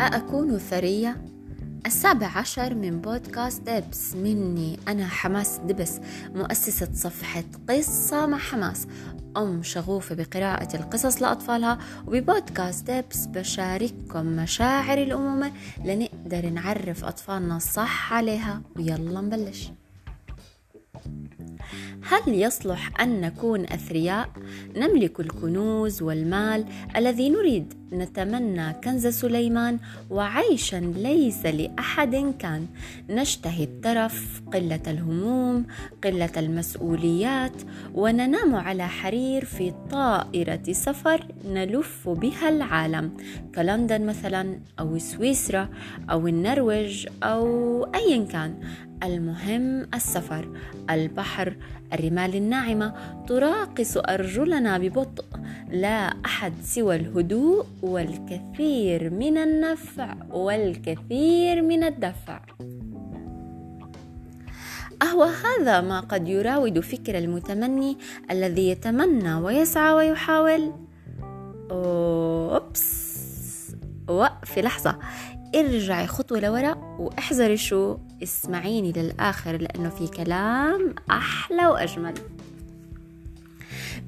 أأكون ثرية؟ السابع عشر من بودكاست دبس مني أنا حماس دبس مؤسسة صفحة قصة مع حماس أم شغوفة بقراءة القصص لأطفالها وببودكاست دبس بشارككم مشاعر الأمومة لنقدر نعرف أطفالنا صح عليها ويلا نبلش هل يصلح أن نكون أثرياء؟ نملك الكنوز والمال الذي نريد نتمنى كنز سليمان وعيشا ليس لأحد كان. نشتهي الترف قلة الهموم قلة المسؤوليات وننام على حرير في طائرة سفر نلف بها العالم. كلندن مثلا أو سويسرا أو النرويج أو أيا كان. المهم السفر البحر الرمال الناعمة تراقص أرجلنا ببطء. لا أحد سوى الهدوء والكثير من النفع والكثير من الدفع. أهو هذا ما قد يراود فكر المتمني الذي يتمنى ويسعى ويحاول. أوبس. وقف لحظة ارجعي خطوة لورا واحذري شو اسمعيني للآخر لأنه في كلام أحلى وأجمل.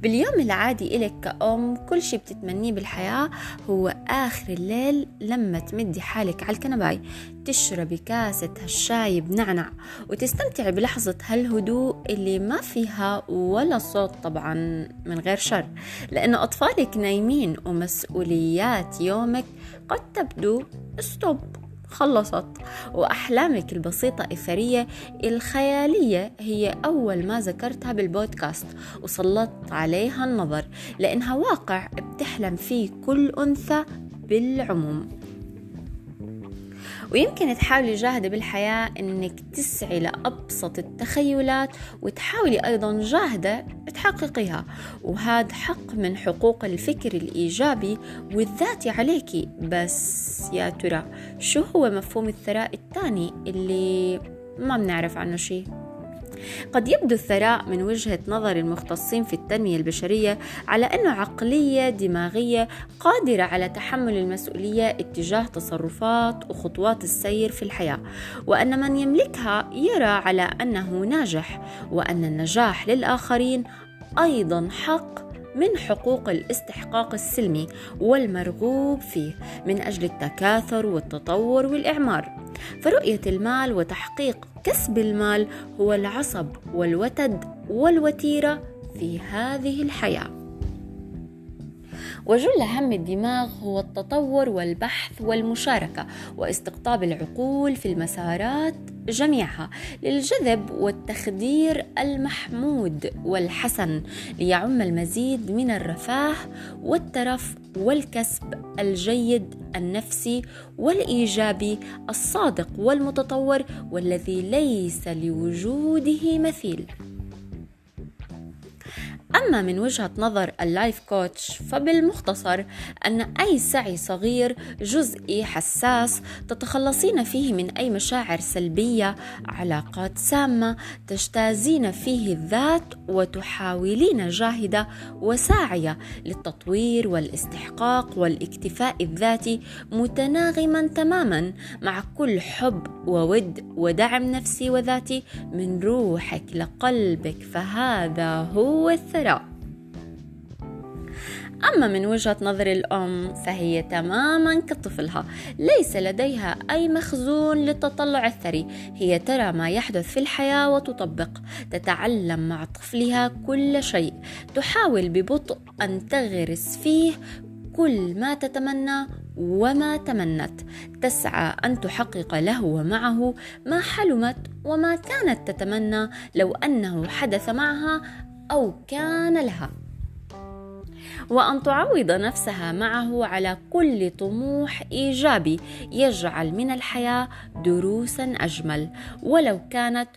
باليوم العادي إلك كأم كل شي بتتمنيه بالحياة هو آخر الليل لما تمدي حالك على الكنباي. تشربي كاسة هالشاي بنعنع وتستمتعي بلحظة هالهدوء اللي ما فيها ولا صوت طبعا من غير شر. لأنه أطفالك نايمين ومسؤوليات يومك قد تبدو ستوب خلصت. وأحلامك البسيطة الثرية الخيالية هي أول ما ذكرتها بالبودكاست وسلطت عليها النظر لأنها واقع بتحلم فيه كل أنثى بالعموم. ويمكن تحاولي جاهدة بالحياة إنك تسعي لأبسط التخيلات وتحاولي أيضا جاهدة تحققيها وهذا حق من حقوق الفكر الإيجابي والذاتي عليكي بس يا ترى شو هو مفهوم الثراء الثاني اللي ما بنعرف عنه شيء قد يبدو الثراء من وجهة نظر المختصين في التنمية البشرية على أنه عقلية دماغية قادرة على تحمل المسؤولية اتجاه تصرفات وخطوات السير في الحياة وأن من يملكها يرى على أنه ناجح وأن النجاح للآخرين أيضا حق من حقوق الاستحقاق السلمي والمرغوب فيه من أجل التكاثر والتطور والإعمار. فرؤية المال وتحقيق كسب المال هو العصب والوتد والوتيرة في هذه الحياة. وجل هم الدماغ هو التطور والبحث والمشاركة واستقطاب العقول في المسارات جميعها للجذب والتخدير المحمود والحسن ليعم المزيد من الرفاه والترف والكسب الجيد النفسي والايجابي الصادق والمتطور والذي ليس لوجوده مثيل. أما من وجهة نظر ال life coach فبالمختصر أن أي سعي صغير جزئي حساس تتخلصين فيه من أي مشاعر سلبية علاقات سامة تجتازين فيه الذات وتحاولين جاهدة وساعية للتطوير والاستحقاق والاكتفاء الذاتي متناغما تماما مع كل حب وود ودعم نفسي وذاتي من روحك لقلبك. فهذا هو الثلاث الثراء أما من وجهة نظر الأم فهي تماما كطفلها ليس لديها أي مخزون للتطلع الثري. هي ترى ما يحدث في الحياة وتطبق. تتعلم مع طفلها كل شيء. تحاول ببطء أن تغرس فيه كل ما تتمنى وما تمنت. تسعى أن تحقق له ومعه ما حلمت وما كانت تتمنى. لو أنه حدث معها أو كان لها. وأن تعوض نفسها معه على كل طموح إيجابي يجعل من الحياة دروسا أجمل. ولو كانت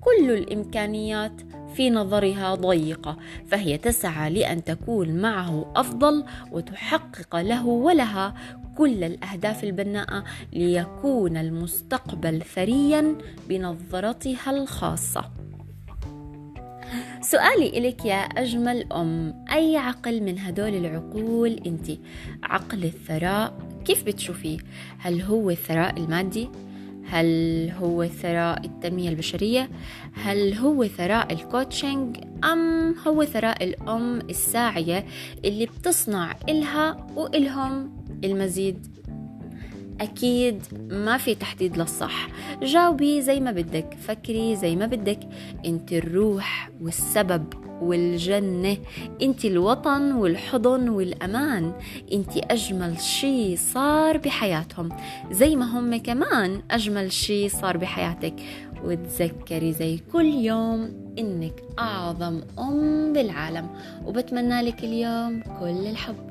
كل الإمكانيات في نظرها ضيقة فهي تسعى لأن تكون معه أفضل وتحقق له ولها كل الأهداف البناءة ليكون المستقبل ثريا بنظرتها الخاصة. سؤالي إلك يا أجمل أم أي عقل من هدول العقول أنت عقل الثراء كيف بتشوفيه هل هو الثراء المادي هل هو ثراء التنمية البشرية؟ هل هو ثراء الكوتشنج؟ أم هو ثراء الأم الساعية اللي بتصنع إلها وإلهم المزيد أكيد ما في تحديد للصح. جاوبي زي ما بدك فكري زي ما بدك. أنت الروح والسبب والجنة. أنت الوطن والحضن والأمان. أنت أجمل شي صار بحياتهم. زي ما هم كمان أجمل شي صار بحياتك. وتذكري زي كل يوم إنك أعظم أم بالعالم. وبتمنى لك اليوم كل الحب.